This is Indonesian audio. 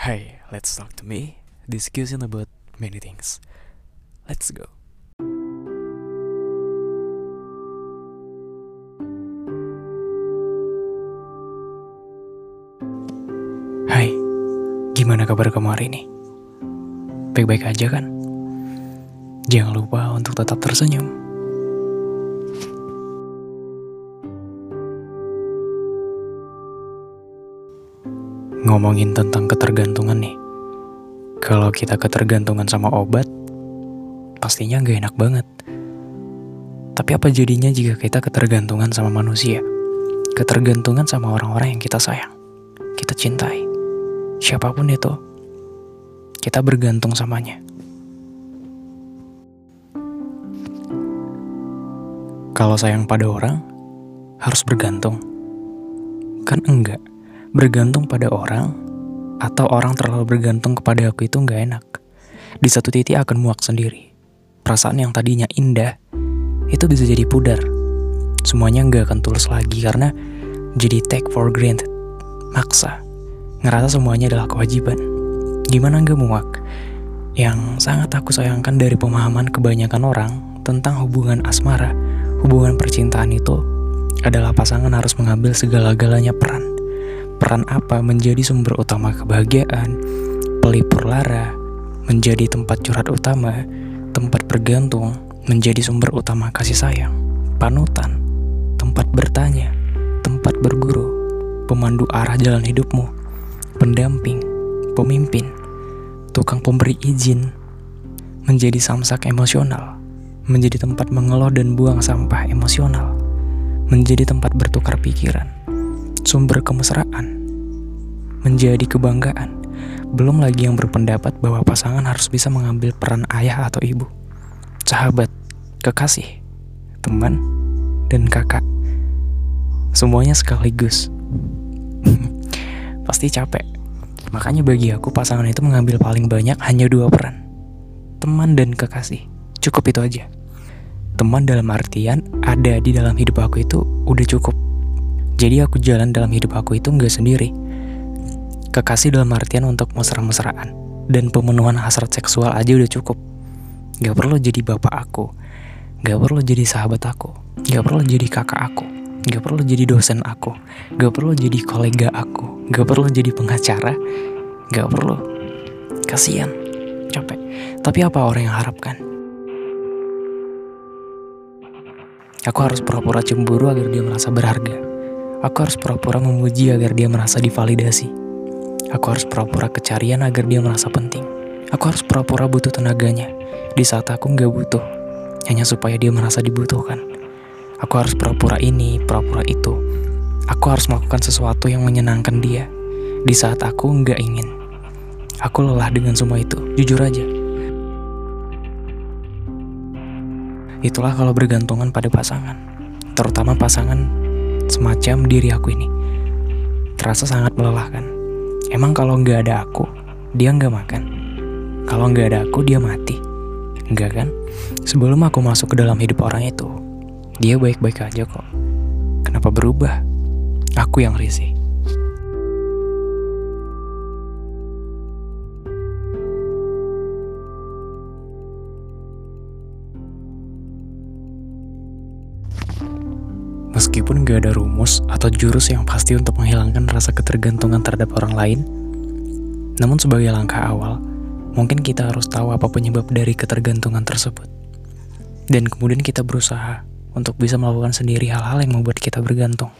Hey, let's talk to me. Discussion about many things. Let's go. Hai, gimana kabar kamu hari ini? Baik-baik aja kan? Jangan lupa untuk tetap tersenyum. Ngomongin tentang ketergantungan nih. Kalau kita ketergantungan sama obat, pastinya gak enak banget. Tapi apa jadinya jika kita ketergantungan sama manusia? Ketergantungan sama orang-orang yang kita sayang, kita cintai. Siapa pun itu, kita bergantung samanya. Kalau sayang pada orang, harus bergantung. Kan enggak bergantung pada orang atau orang terlalu bergantung kepada aku itu nggak enak. Di satu titik akan muak sendiri. Perasaan yang tadinya indah itu bisa jadi pudar. Semuanya nggak akan tulus lagi karena jadi take for granted. Maksa. Ngerasa semuanya adalah kewajiban. Gimana nggak muak? Yang sangat aku sayangkan dari pemahaman kebanyakan orang tentang hubungan asmara, hubungan percintaan itu adalah pasangan harus mengambil segala-galanya peran peran apa menjadi sumber utama kebahagiaan, pelipur lara, menjadi tempat curhat utama, tempat bergantung, menjadi sumber utama kasih sayang, panutan, tempat bertanya, tempat berguru, pemandu arah jalan hidupmu, pendamping, pemimpin, tukang pemberi izin, menjadi samsak emosional, menjadi tempat mengelola dan buang sampah emosional, menjadi tempat bertukar pikiran, sumber kemesraan, menjadi kebanggaan. Belum lagi yang berpendapat bahwa pasangan harus bisa mengambil peran ayah atau ibu, sahabat, kekasih, teman, dan kakak. Semuanya sekaligus. Pasti capek. Makanya bagi aku pasangan itu mengambil paling banyak hanya dua peran. Teman dan kekasih. Cukup itu aja. Teman dalam artian ada di dalam hidup aku itu udah cukup jadi aku jalan dalam hidup aku itu nggak sendiri. Kekasih dalam artian untuk mesra-mesraan dan pemenuhan hasrat seksual aja udah cukup. Gak perlu jadi bapak aku, gak perlu jadi sahabat aku, gak perlu jadi kakak aku, gak perlu jadi dosen aku, gak perlu jadi kolega aku, gak perlu jadi pengacara, gak perlu. Kasian, capek. Tapi apa orang yang harapkan? Aku harus pura-pura cemburu agar dia merasa berharga. Aku harus pura-pura memuji agar dia merasa divalidasi. Aku harus pura-pura kecarian agar dia merasa penting. Aku harus pura-pura butuh tenaganya di saat aku nggak butuh, hanya supaya dia merasa dibutuhkan. Aku harus pura-pura ini, pura-pura itu. Aku harus melakukan sesuatu yang menyenangkan dia di saat aku nggak ingin. Aku lelah dengan semua itu, jujur aja. Itulah kalau bergantungan pada pasangan, terutama pasangan semacam diri aku ini. Terasa sangat melelahkan. Emang kalau nggak ada aku, dia nggak makan. Kalau nggak ada aku, dia mati. Enggak kan? Sebelum aku masuk ke dalam hidup orang itu, dia baik-baik aja kok. Kenapa berubah? Aku yang risih. Meskipun gak ada rumus atau jurus yang pasti untuk menghilangkan rasa ketergantungan terhadap orang lain, namun sebagai langkah awal, mungkin kita harus tahu apa penyebab dari ketergantungan tersebut. Dan kemudian kita berusaha untuk bisa melakukan sendiri hal-hal yang membuat kita bergantung.